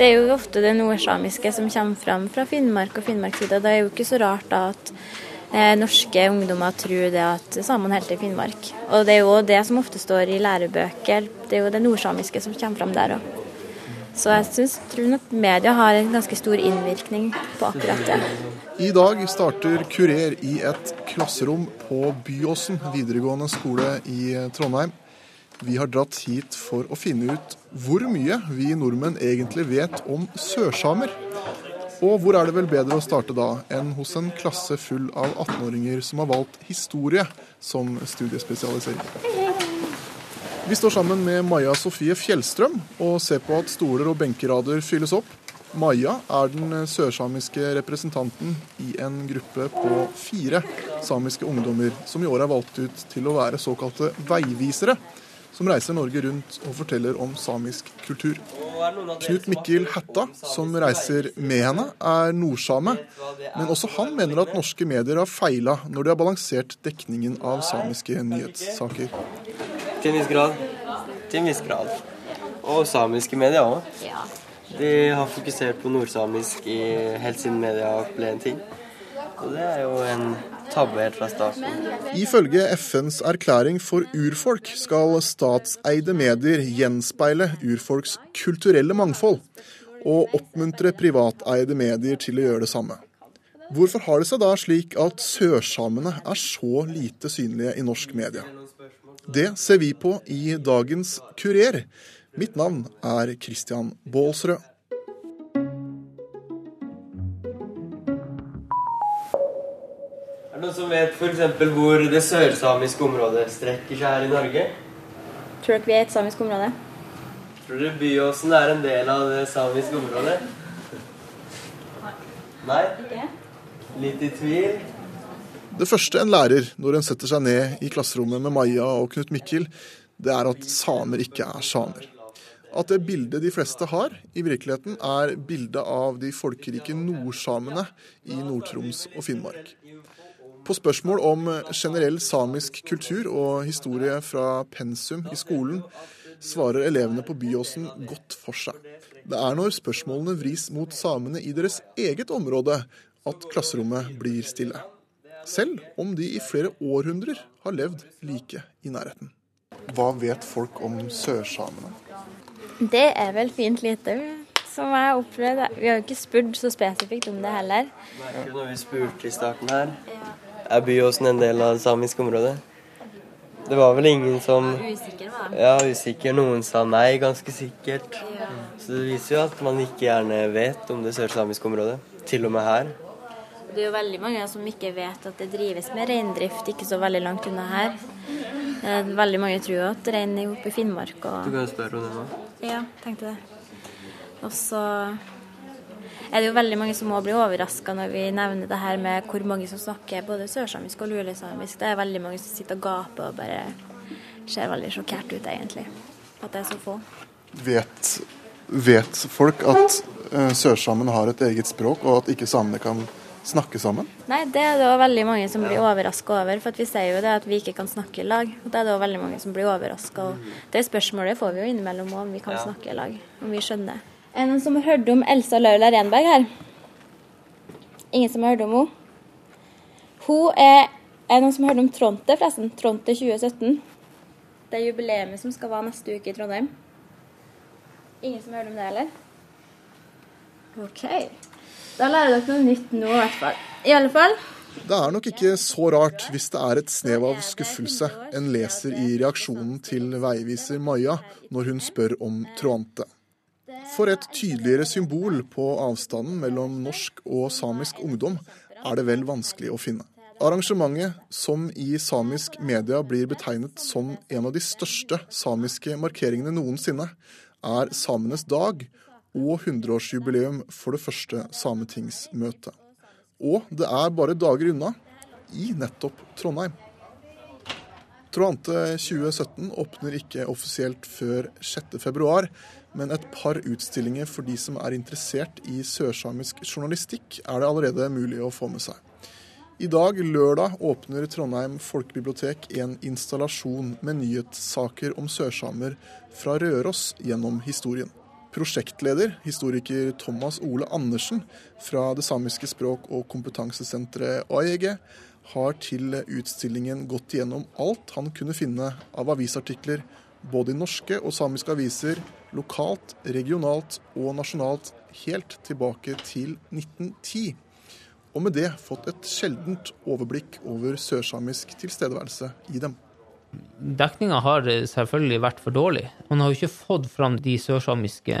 Det er jo ofte det nordsamiske som kommer fram fra Finnmark og Finnmarkssida. Det er jo ikke så rart da at eh, norske ungdommer tror det at samene helt til Finnmark. Og det er jo det som ofte står i lærebøker. Det er jo det nordsamiske som kommer fram der òg. Så jeg synes, tror nok media har en ganske stor innvirkning på akkurat det. I dag starter Kurer i et klasserom på Byåsen videregående skole i Trondheim. Vi har dratt hit for å finne ut hvor mye vi nordmenn egentlig vet om sørsamer. Og hvor er det vel bedre å starte da enn hos en klasse full av 18-åringer som har valgt historie som studiespesialisering. Vi står sammen med Maja Sofie Fjellstrøm og ser på at stoler og benkerader fylles opp. Maja er den sørsamiske representanten i en gruppe på fire samiske ungdommer som i år er valgt ut til å være såkalte veivisere som reiser Norge rundt og forteller om samisk kultur. Knut Mikkel Hætta, som reiser med henne, er nordsame. Men også han mener at norske medier har feila når de har balansert dekningen av samiske nyhetssaker. Til en viss grad. Til en viss grad. Og samiske medier òg. De har fokusert på nordsamisk i, helt siden media ble en ting. Og det er jo en tabbe helt fra starten. Ifølge FNs erklæring for urfolk skal statseide medier gjenspeile urfolks kulturelle mangfold, og oppmuntre privateide medier til å gjøre det samme. Hvorfor har det seg da slik at sørsamene er så lite synlige i norsk media? Det ser vi på i dagens Kurer. Mitt navn er Christian Baalsrød. Det noen som vet f.eks. hvor det sørsamiske området strekker seg her i Norge? Tror dere vi er et samisk område? Tror dere Byåsen er en del av det samiske området? Nei? Ikke? Litt i tvil? Det første en lærer når en setter seg ned i klasserommet med Maja og Knut Mikkel, det er at samer ikke er samer. At det bildet de fleste har, i virkeligheten er bildet av de folkerike nordsamene i Nord-Troms og Finnmark. På spørsmål om generell samisk kultur og historie fra pensum i skolen, svarer elevene på Byåsen godt for seg. Det er når spørsmålene vris mot samene i deres eget område at klasserommet blir stille. Selv om de i flere århundrer har levd like i nærheten. Hva vet folk om sørsamene? Det er vel fint lite, som jeg opplevde. Vi har jo ikke spurt så spesifikt om det heller. Merker ikke noe vi spurte i starten her? Er Byåsen en del av det samiske området? Det var vel ingen som Usikker, var Ja, usikker. Noen sa nei, ganske sikkert. Ja. Så det viser jo at man ikke gjerne vet om det sørsamiske området. Til og med her. Det er jo veldig mange som ikke vet at det drives med reindrift ikke så veldig langt unna her. Eh, veldig mange tror at rein er oppe i Finnmark. Og... Du kan jo spørre om det nå. Ja, tenkte det. Og så er det jo veldig mange som må bli overraska når vi nevner det her med hvor mange som snakker både sørsamisk og lulesamisk. Det er veldig mange som sitter og gaper og bare ser veldig sjokkert ut, egentlig. At det er så få. Vet, vet folk at uh, sørsamene har et eget språk, og at ikke samene kan snakke sammen? Nei, det er det også veldig mange som blir overraska over. For vi sier jo det at vi ikke kan snakke i lag. Og det er det også veldig mange som blir overraska. Det spørsmålet får vi jo innimellom òg, om vi kan snakke i lag. Om vi skjønner. Er det noen som har hørt om Elsa Laula Renberg her? Ingen som har hørt om henne? Hun er Er noen som har hørt om Tronte, forresten? Tronte 2017. Det er jubileet som skal være neste uke i Trondheim. Ingen som har hørt om det, heller? OK. Da lærer dere noe nytt nå, i hvert fall. I alle fall det er nok ikke så rart hvis det er et snev av skuffelse en leser i reaksjonen til veiviser Maja når hun spør om Troante. For et tydeligere symbol på avstanden mellom norsk og samisk ungdom er det vel vanskelig å finne. Arrangementet, som i samisk media blir betegnet som en av de største samiske markeringene noensinne, er samenes dag og 100-årsjubileum for det første sametingsmøtet. Og det er bare dager unna, i nettopp Trondheim. Troante 2017 åpner ikke offisielt før 6.2, men et par utstillinger for de som er interessert i sørsamisk journalistikk, er det allerede mulig å få med seg. I dag, lørdag, åpner Trondheim folkebibliotek en installasjon med nyhetssaker om sørsamer fra Røros gjennom historien. Prosjektleder, historiker Thomas Ole Andersen fra det samiske språk- og kompetansesenteret AEG, har til utstillingen gått igjennom alt han kunne finne av avisartikler, både i norske og samiske aviser, lokalt, regionalt og nasjonalt, helt tilbake til 1910. Og med det fått et sjeldent overblikk over sørsamisk tilstedeværelse i dem. Dekninga har selvfølgelig vært for dårlig. Man har jo ikke fått fram de sørsamiske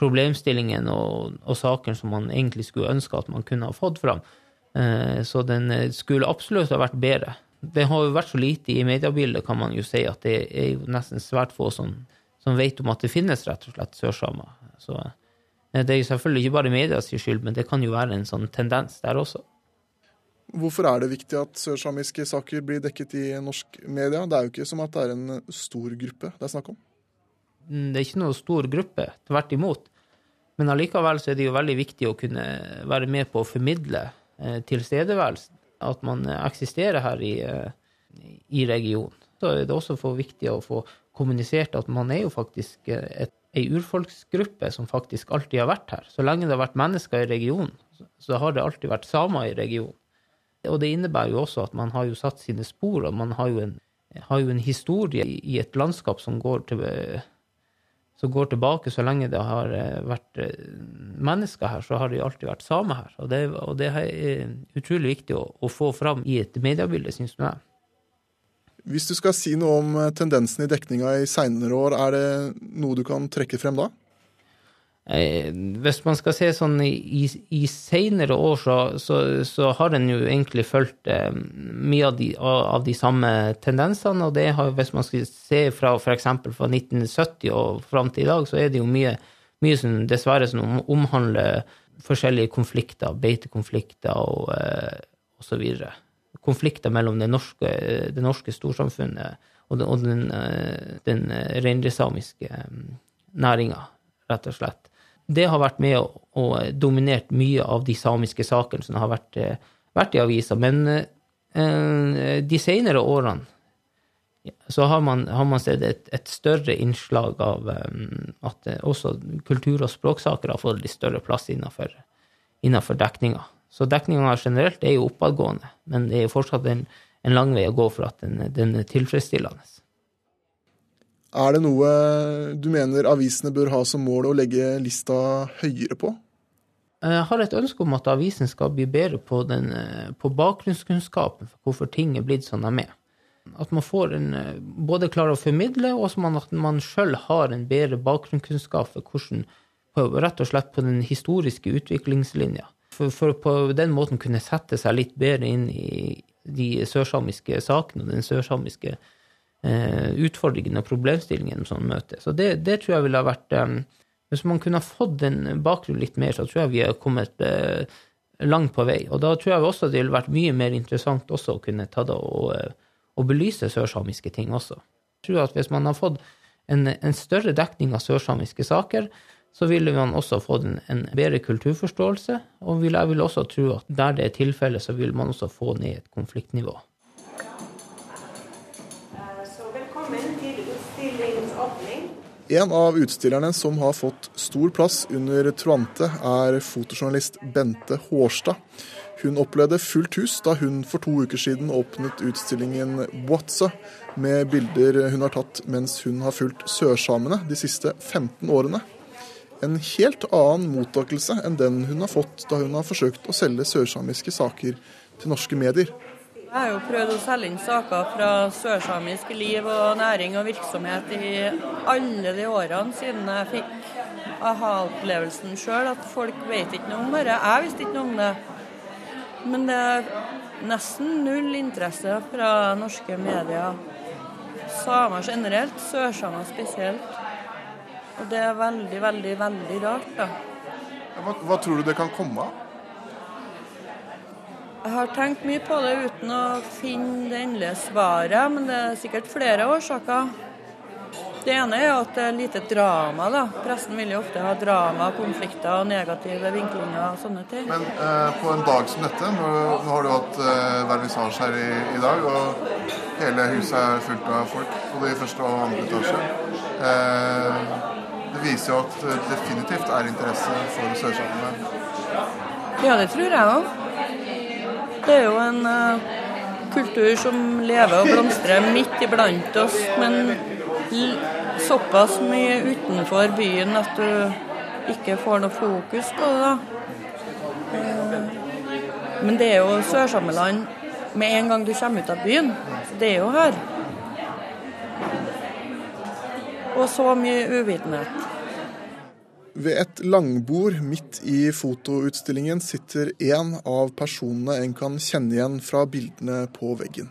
problemstillingene og, og sakene som man egentlig skulle ønske at man kunne ha fått fram. Eh, så den eh, skulle absolutt ha vært bedre. Det har jo vært så lite i mediebildet, kan man jo si, at det er jo nesten svært få som, som vet om at det finnes rett og slett sørsamer. Så eh, det er jo selvfølgelig ikke bare medias skyld, men det kan jo være en sånn tendens der også. Hvorfor er det viktig at sørsamiske saker blir dekket i norsk media? Det er jo ikke som at det er en stor gruppe det er snakk om? Mm, det er ikke noe stor gruppe, tvert imot. Men allikevel så er det jo veldig viktig å kunne være med på å formidle Eh, tilstedeværelsen. At man eksisterer her i, eh, i regionen. Så er det også for viktig å få kommunisert at man er jo faktisk eh, et, ei urfolksgruppe som faktisk alltid har vært her. Så lenge det har vært mennesker i regionen, så har det alltid vært samer i regionen. Og det innebærer jo også at man har jo satt sine spor, og man har jo en, har jo en historie i, i et landskap som går til som går tilbake så lenge det har eh, vært eh, mennesker her, så har det alltid vært samer her. Og det, og det er utrolig viktig å, å, få fram i et mediebilde, syns jeg. Hvis du skal si noe om eh, tendensen i dekninga i seinere år, er det noe du kan trekke frem da? Eh, hvis man skal se sånn i, i seinere år, så, så, så, har en jo egentlig fulgt eh, mye av de, av de, samme tendensene. Og det har, hvis man skal se fra f.eks. fra 1970 og fram til i dag, så er det jo mye, mye som dessverre som omhandler forskjellige konflikter, beitekonflikter og, eh, og så videre. Konflikter mellom det norske, det norske storsamfunnet og den, og den, eh, den reindriftssamiske eh, næringa, rett og slett det har vært med og, og dominert mye av de samiske sakene som har vært, eh, vært i avisa. Men eh, de senere årene så har man, har man sett et, et, større innslag av at også kultur- og språksaker har fått litt større plass innenfor, innenfor dekninga. Så dekninga generelt er jo oppadgående, men det er jo fortsatt en, en lang vei å gå for at den, den er tilfredsstillende. Er det noe du mener avisene bør ha som mål å legge lista høyere på? Jeg har et ønske om at avisen skal bli bedre på, den, på bakgrunnskunnskapen for hvorfor ting er blitt som de er. At man får en, både klarer å formidle, og at man sjøl har en bedre bakgrunnskunnskap for hvordan, rett og slett på den historiske utviklingslinja. For, for på den måten kunne sette seg litt bedre inn i de sørsamiske sakene og den sørsamiske eh, utfordringene og problemstillingene som møter. Så det, det, tror jeg ville ha vært um, Hvis man kunne ha fått den bakgrunnen litt mer, så tror jeg vi har kommet uh, langt på vei. Og da tror jeg også det ville vært mye mer interessant også å kunne ta det og, og belyse sørsamiske ting også. Jeg tror at hvis man har fått en, en større dekning av sørsamiske saker, så ville man også fått en, en bedre kulturforståelse. Og jeg vil også tro at der det er tilfellet, så vil man også få ned et konfliktnivå. En av utstillerne som har fått stor plass under Truante, er fotojournalist Bente Hårstad. Hun opplevde fullt hus da hun for to uker siden åpnet utstillingen Whatsa, med bilder hun har tatt mens hun har fulgt sørsamene de siste 15 årene. En helt annen mottakelse enn den hun har fått da hun har forsøkt å selge sørsamiske saker til norske medier. Jeg har jo prøvd å selge inn saker fra sørsamisk liv og næring og virksomhet i alle de årene siden jeg fikk aha-opplevelsen sjøl, at folk vet ikke noe om det. Jeg visste ikke noe om det. Men det er nesten null interesse fra norske medier. Samer generelt, sørsamer spesielt. Og det er veldig, veldig, veldig rart, da. Hva, hva tror du det kan komme av? Jeg har tenkt mye på det uten å finne det endelige svaret, men det er sikkert flere årsaker. Det ene er at det er lite drama. da. Pressen vil jo ofte ha drama, konflikter og negative vinklinger og sånne ting. Men eh, på en dag som dette, nå, nå har du hatt eh, vernissasje her i, i, dag, og hele huset er fullt av folk, både i første og andre etasje. Eh, Det viser jo at det definitivt er interesse for sørsamene. Ja, det tror jeg òg. Det er jo en uh, kultur som lever og blomstrer midt iblant oss, men såpass mye utenfor byen at du ikke får noe fokus på det. da. Uh, men det er jo Sørsameland med en gang du kommer ut av byen. Det er jo her. Og så mye uvitenhet. Ved et langbord midt i fotoutstillingen sitter en av personene en kan kjenne igjen fra bildene på veggen.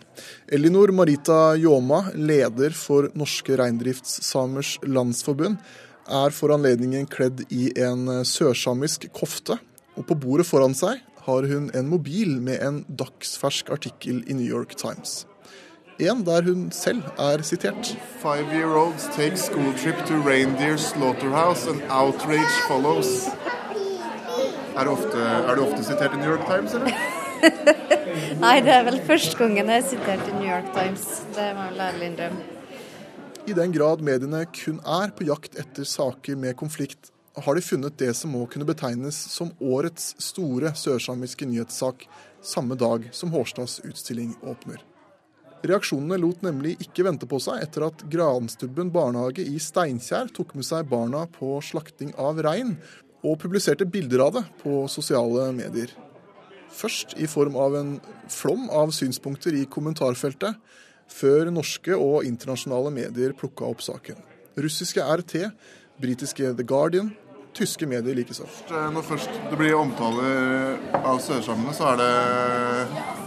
Elinor Marita Ljåma, leder for Norske reindriftssamers landsforbund, er for anledningen kledd i en sørsamisk kofte. Og på bordet foran seg har hun en mobil med en dagsfersk artikkel i New York Times. En der hun selv er sitert. Five-year-olds take school trip to reindeer slaughterhouse and outrage follows. Er du ofte, er du ofte sitert i New York Times, eller? Nei, det er vel første gangen jeg er sitert i New York Times. Det må jeg vel ærlig innrømme. I den grad mediene kun er på jakt etter saker med konflikt, har de funnet det som må kunne betegnes som årets store sørsamiske nyhetssak, samme dag som Hårstads utstilling åpner. Reaksjonene lot nemlig ikke vente på seg etter at Granstubben barnehage i Steinkjer tok med seg barna på slakting av rein, og publiserte bilder av det på sosiale medier. Først i form av en flom av synspunkter i kommentarfeltet, før norske og internasjonale medier plukka opp saken. Russiske RT, britiske The Guardian, tyske medier likeså. Når først det blir omtale av sørsamene, så er det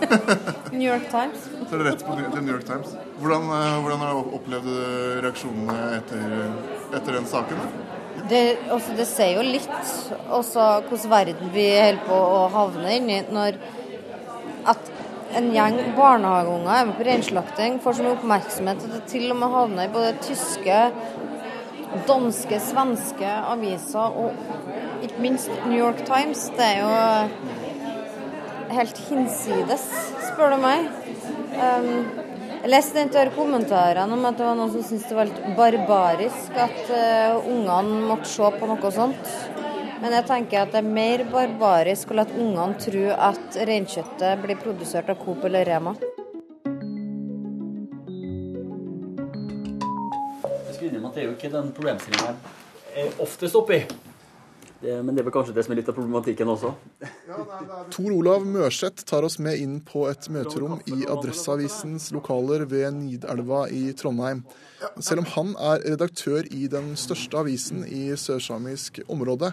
New York Times. Så er det rett på til New York Times. Hvordan, eh, hvordan har du opplevd reaksjonene etter, etter den saken? Det, også, altså, det ser jo litt også hvordan verden vi holder på å havne inn i når at en gjeng barnehageunger er med på reinslakting, får så mye oppmerksomhet at det til og med havner i både tyske danske, svenske aviser og ikke minst New York Times. Det er jo helt hinsides, spør du meg. Um, jeg leste en kommentarene om at det var noen som syntes det var litt barbarisk at uh, ungene måtte se på noe sånt. Men jeg tenker at det er mer barbarisk å la ungene tro at reinkjøttet blir produsert av Coop eller Rema. Jo ikke den problemstillingen jeg er oftest oppi. Det, men det er vel kanskje det som er litt av problematikken også. Tor Olav Mørseth tar oss med inn på et møterom i Adresseavisens lokaler ved Nidelva i Trondheim. Selv om han er redaktør i den største avisen i sørsamisk område,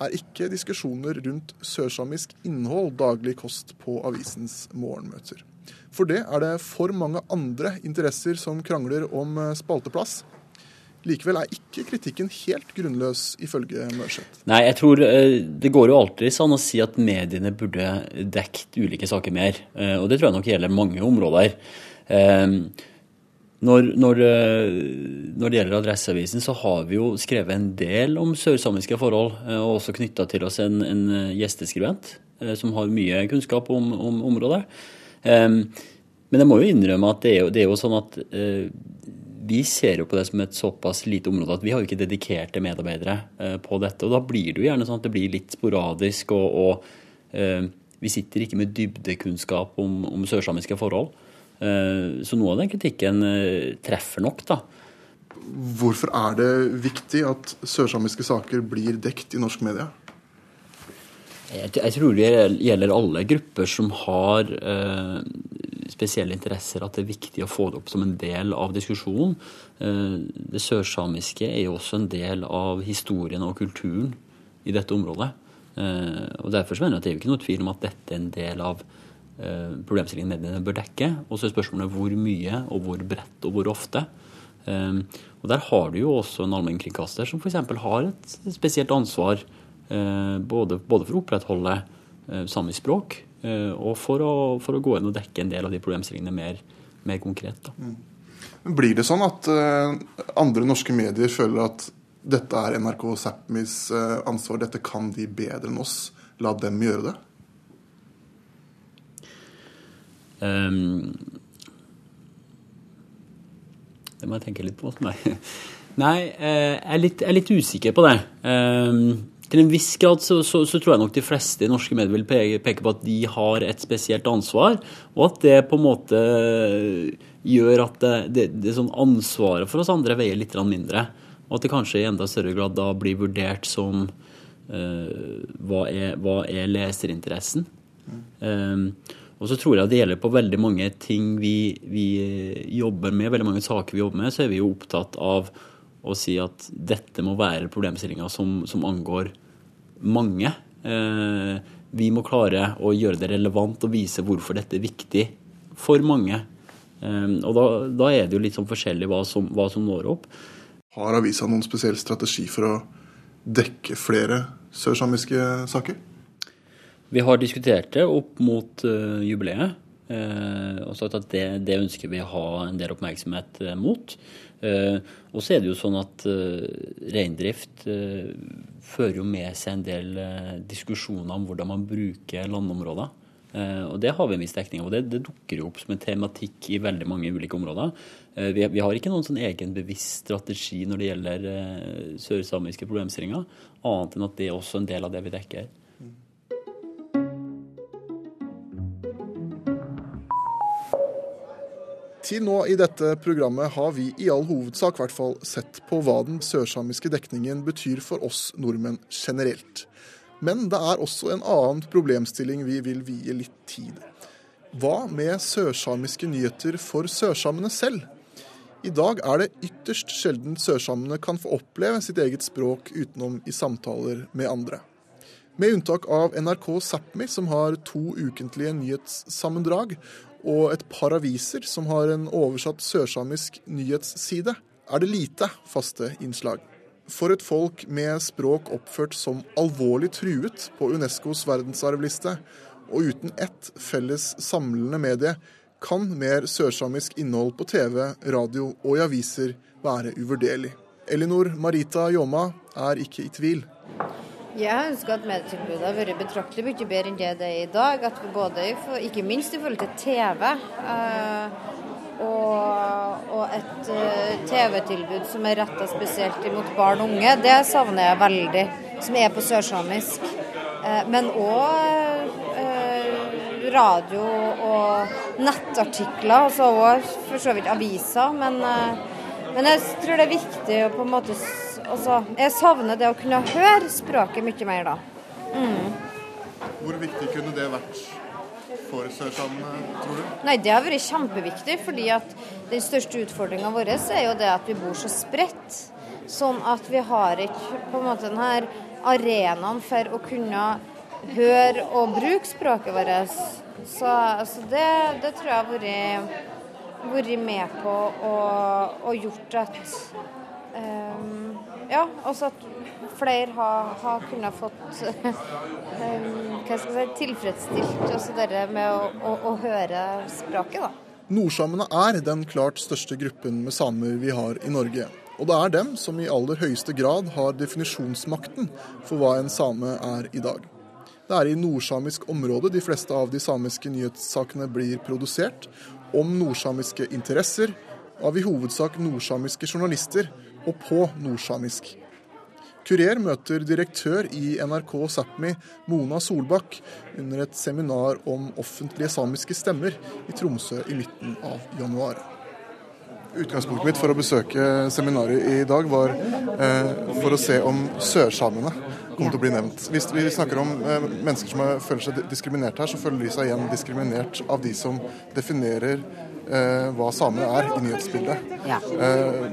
er ikke diskusjoner rundt sørsamisk innhold daglig kost på avisens morgenmøter. For det er det for mange andre interesser som krangler om spalteplass. Likevel er ikke kritikken helt grunnløs, ifølge Mørseth. Nei, jeg tror eh, det går jo alltid an å si at mediene burde dekt ulike saker mer. Eh, og det tror jeg nok gjelder mange områder. Eh, når, når, når, det gjelder Adresseavisen, så har vi jo skrevet en del om sørsamiske forhold, og også knytta til oss en, en gjesteskribent som har mye kunnskap om, om området. Men jeg må jo innrømme at det er jo, det er jo sånn at vi ser jo på det som et såpass lite område at vi har jo ikke dedikerte medarbeidere eh, på dette. Og da blir det jo gjerne sånn at det blir litt sporadisk, og, og eh, vi sitter ikke med dybdekunnskap om, om sørsamiske forhold. Eh, så noe av den kritikken treffer nok, da. Hvorfor er det viktig at sørsamiske saker blir dekt i norsk media? Jeg, jeg tror det gjelder alle grupper som har eh, spesielle interesser at det er viktig å få det opp som en del av diskusjonen. Eh, det sørsamiske er jo også en del av historien og kulturen i dette området. Eh, og Derfor mener jeg at det er jo ikke noe tvil om at dette er en del av eh, problemstillingen mediene bør dekke. Og så er spørsmålet hvor mye, og hvor bredt, og hvor ofte. Og Der har du jo også en allmennkringkaster som f.eks. har et spesielt ansvar både, for å opprettholde samisk språk, og for å, for å, gå inn og dekke en del av de problemstillingene mer, mer konkret. Da. Blir det sånn at uh, andre norske medier føler at dette er NRK Sápmis uh, ansvar, dette kan de bedre enn oss, la dem gjøre det? Um, det må jeg tenke litt på. Nei. Nei, jeg er litt, jeg er litt usikker på det. Til en viss grad så, så, så, tror jeg nok de fleste i norske medier vil peke, på at de har et spesielt ansvar, og at det på en måte gjør at det, det, det sånn ansvaret for oss andre veier litt mindre. Og at det kanskje i enda større grad da blir vurdert som uh, hva, er, hva, er, leserinteressen? Mm. Um, og så tror jeg det gjelder på veldig mange ting vi, vi, jobber med, veldig mange saker vi jobber med, så er vi jo opptatt av å si at dette må være problemstillinger som, som angår mange. Eh, vi må klare å gjøre det relevant og vise hvorfor dette er viktig for mange. Eh, og da, da, er det jo litt sånn forskjellig hva som, hva som når opp. Har avisa noen spesiell strategi for å dekke flere sørsamiske saker? Vi har diskutert det opp mot uh, jubileet. Uh, og sagt at det, det, ønsker vi å ha en del oppmerksomhet uh, mot. Og så er det jo sånn at reindrift fører jo med seg en del diskusjoner om hvordan man bruker landområder. Eh, og Det har vi en viss dekning av. det, det, dukker jo opp som en tematikk i veldig mange ulike områder. Eh, vi, vi har ikke noen sånn egen bevisst strategi når det gjelder sørsamiske problemstillinger, annet enn at det er også en del av det vi dekker. Til nå i dette programmet har vi i all hovedsak hvert fall sett på hva den sørsamiske dekningen betyr for oss nordmenn generelt. Men det er også en annen problemstilling vi vil vie litt tid. Hva med sørsamiske nyheter for sørsamene selv? I dag er det ytterst sjelden sørsamene kan få oppleve sitt eget språk utenom i samtaler med andre. Med unntak av NRK Sápmi, som har to ukentlige nyhetssammendrag, og et par aviser som har en oversatt sørsamisk nyhetsside, er det lite faste innslag. For et folk med språk oppført som alvorlig truet på Unescos verdensarvliste, og uten ett felles samlende medie, kan mer sørsamisk innhold på TV, radio og i aviser være uvurderlig. Elinor Marita Jåma er ikke i tvil. Jeg ønsker at medietilbudet har vært betraktelig mye bedre enn det det er i dag. At både, Ikke minst i forhold til TV. Eh, og, og et uh, TV-tilbud som er retta spesielt mot barn og unge, det savner jeg veldig. Som er på sørsamisk. Uh, men òg radio og nettartikler, altså òg for så vidt aviser. Men, men, jeg tror det er viktig å på en måte altså, Jeg savner det å kunne høre språket mye mer da. Mm. Hvor viktig kunne det vært for sørsamene, tror du? Nei, Det har vært kjempeviktig. fordi at Den største utfordringa vår er jo det at vi bor så spredt. Sånn at vi har ikke på en måte denne arenaen for å kunne høre og bruke språket vårt. Så altså det, det, tror jeg har vært, vært med på og gjort at um, Ja, altså at flere har, har kunnet fått um, hva skal jeg si, tilfredsstilt også det med å, å, å, høre språket. da. Nordsamene er den klart største gruppen med samer vi har i Norge. Og det er dem som i aller høyeste grad har definisjonsmakten for hva en same er i dag. Det er i nordsamisk område de fleste av de samiske nyhetssakene blir produsert, om nordsamiske interesser, av i hovedsak nordsamiske journalister, og på nordsamisk. Kurer møter direktør i NRK Sápmi, Mona Solbakk, under et seminar om offentlige samiske stemmer i Tromsø i midten av januar. Utgangspunktet mitt for å besøke seminaret i dag var eh, for å se om sørsamene kommer til å bli nevnt. Hvis vi snakker om eh, mennesker som føler seg diskriminert her, så føler de seg igjen diskriminert av de som definerer hva samene er i nyhetsbildet. Ja. Eh,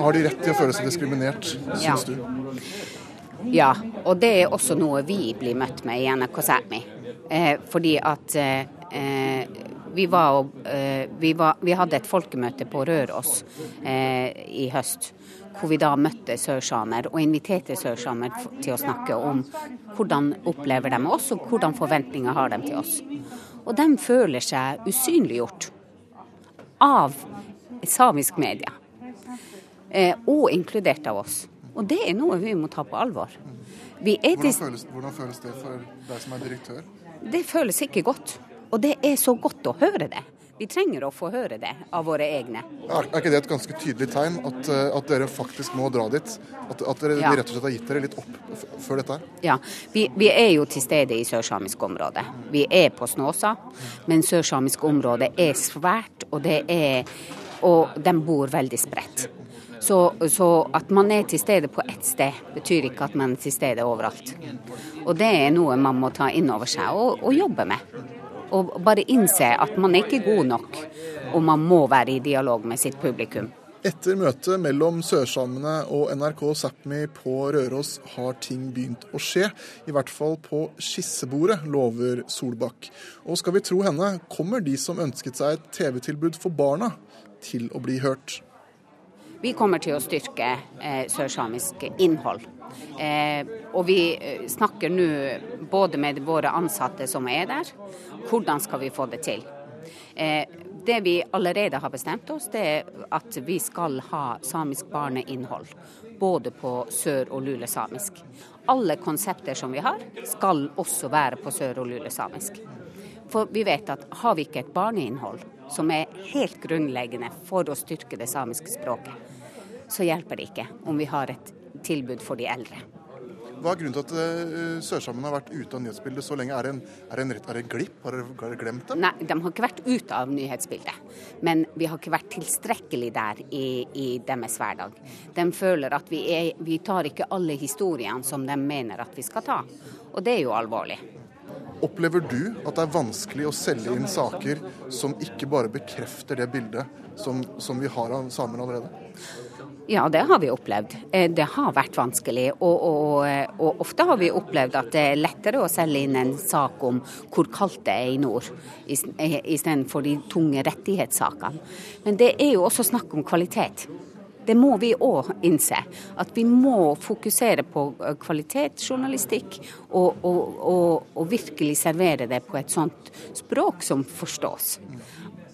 har de rett til å føle seg diskriminert, syns ja. du? Ja, og det er også noe vi blir møtt med i NRK Sápmi. Eh, fordi at eh, vi, var, eh, vi, var, vi, hadde et folkemøte på Røros eh, i høst. Hvor vi da møtte sørsamer og inviterte sørsamer til å snakke om hvordan opplever de oss, og hvordan forventninger har de til oss. Og de føler seg usynliggjort av samisk media, eh, og inkludert av oss. Og det er noe vi må ta på alvor. Hvordan føles, hvordan, føles, det for deg som er direktør? Det føles ikke godt. Og det er så godt å høre det. Vi trenger å få høre det av våre egne. Er, er ikke det et ganske tydelig tegn at, eh, at dere faktisk må dra dit? At, at dere Ja. rett og slett har gitt dere litt opp før dette? Ja, vi, vi er jo til stede i sørsamisk område. Vi er på Snåsa, men sørsamisk område er svært, og, det er, og de bor veldig spredt. Så, så at man er til stede på ett sted, betyr ikke at man er til stede overalt. Og det er noe man må ta inn over seg og, og jobbe med. Og bare innse at man er ikke god nok, og man må være i dialog med sitt publikum. Etter møtet mellom sørsamene og NRK Sápmi på Røros har ting begynt å skje. I hvert fall på skissebordet, lover Solbakk. Og skal vi tro henne, kommer de som ønsket seg et TV-tilbud for barna, til å bli hørt. Vi kommer til å styrke eh, sørsamisk innhold. Eh, og vi eh, snakker nå både med våre ansatte som er der, hvordan skal vi få det til. Eh, det vi allerede har bestemt oss, det er at vi skal ha samisk barneinnhold. Både på sør- og lulesamisk. Alle konsepter som vi har, skal også være på sør- og lulesamisk. For vi vet at har vi ikke et barneinnhold, som er helt grunnleggende for å styrke det samiske språket, så hjelper det ikke om vi har et tilbud for de eldre. Hva er grunnen til at uh, sørsamene har vært ute av nyhetsbildet så lenge? Er det en, er det en, er det en glipp? Har dere glemt dem? Nei, de har ikke vært ute av nyhetsbildet, men vi har ikke vært tilstrekkelig der i, i deres hverdag. De føler at vi, er, vi tar ikke alle historiene som de mener at vi skal ta, og det er jo alvorlig. Opplever du at det er vanskelig å selge inn saker som ikke bare bekrefter det bildet som, som vi har av samer allerede? Ja, det har vi opplevd. Eh, Det har vært vanskelig. Og, og, og, ofte har vi opplevd at det er lettere å selge inn en sak om hvor kaldt det er i nord, istedenfor de tunge rettighetssakene. Men det er jo også snakk om kvalitet. Det må vi òg innse. At vi må fokusere på eh, kvalitetsjournalistikk og, og virkelig servere det på et sånt språk som forstås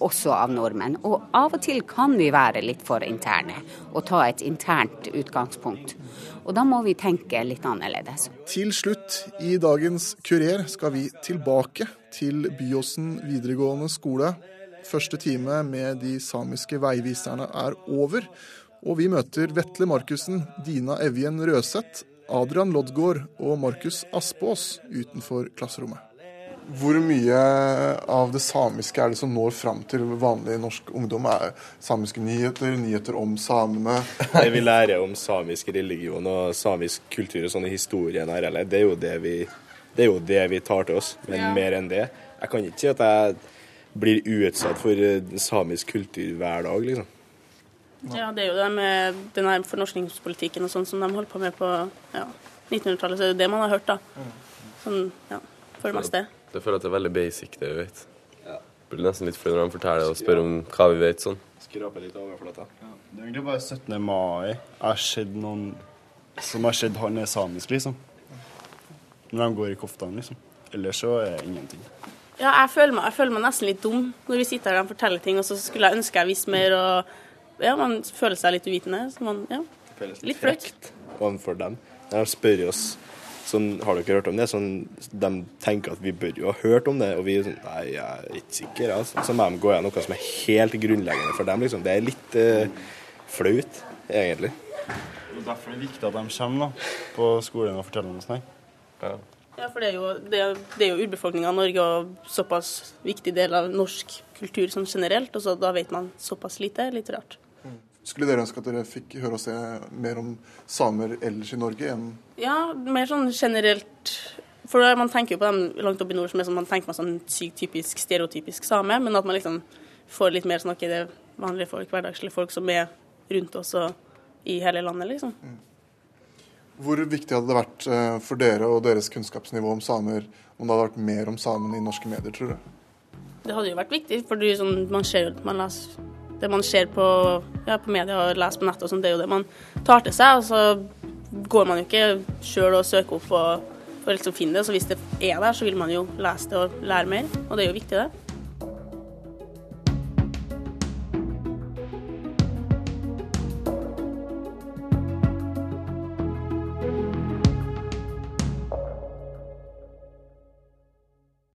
også av nordmenn. Og av og til kan vi være litt for interne og ta et internt utgangspunkt. Og da må vi tenke litt annerledes. Til slutt i dagens Kurer skal vi tilbake til Byåsen videregående skole. Første time med de samiske veiviserne er over. Og vi møter Vetle Markussen, Dina Evjen Røseth, Adrian Loddgaard og Markus Aspås utenfor klasserommet. Hvor mye av det samiske er det som når fram til vanlig norsk ungdom? Er samiske nyheter, nyheter om samene? Det vi lærer om samisk religion og samisk kultur og sånne historier, det er jo det vi, det er jo det vi tar til oss. Men Ja. mer enn det. Jeg kan ikke si at jeg blir uutsatt for eh, samisk kultur hver dag, liksom. Ja, det er jo det med den her fornorskningspolitikken og sånn som de holdt på med på ja, 1900-tallet, så er det det man har hørt, da. Sånn, ja, for det meste. Jeg føler at det er veldig basic, det vi vet. Blir nesten litt flau når de forteller og spør om hva vi vet sånn. Skrape litt overflata. Det er egentlig bare 17. mai jeg har sett noen som har sett han er samisk, liksom. Når de går i koftene, liksom. Ellers så er det ingenting. Ja, jeg føler, meg, jeg føler meg nesten litt dum når vi sitter her og forteller ting, og så skulle jeg ønske jeg visste mer, og ja, man føler seg litt uvitende. Så man, ja, litt flaut. overfor dem. De spør oss sånn, har dere hørt om det, sånn, de tenker at vi bør jo ha hørt om det, og vi er sånn, nei, jeg er ikke sikker. Altså. Så må de gå gjennom noe som er helt grunnleggende for dem. Liksom. Det er litt eh, flaut, egentlig. Derfor er det viktig at de kommer da, på skolen og forteller om det. Ja, for det er jo, det er, det er jo urbefolkninga Norge og såpass viktig del av norsk kultur sånn generelt, og så da vet man såpass lite. Litt rart. Skulle dere ønske at dere fikk høre og se mer om samer ellers i Norge enn Ja, mer sånn generelt For man tenker jo på dem langt oppe i nord som er sånn, man tenker på sånn sykt typisk stereotypisk same, men at man liksom får litt mer sånn ok, det er vanlige folk, hverdagslige folk som er rundt oss og i hele landet, liksom. Hvor viktig hadde det vært eh, for dere og deres kunnskapsnivå om samer om det hadde vært mer om samene i norske medier, tror du? Det hadde jo vært viktig, for sånn, man ser jo man leser, det man ser på, ja, på media og leser på nettet, og sånt, det er jo det man tar til seg. og så går man jo ikke sjøl og søker opp og, å liksom finne det. Så hvis det er der, så vil man jo lese det og lære mer, og det er jo viktig, det.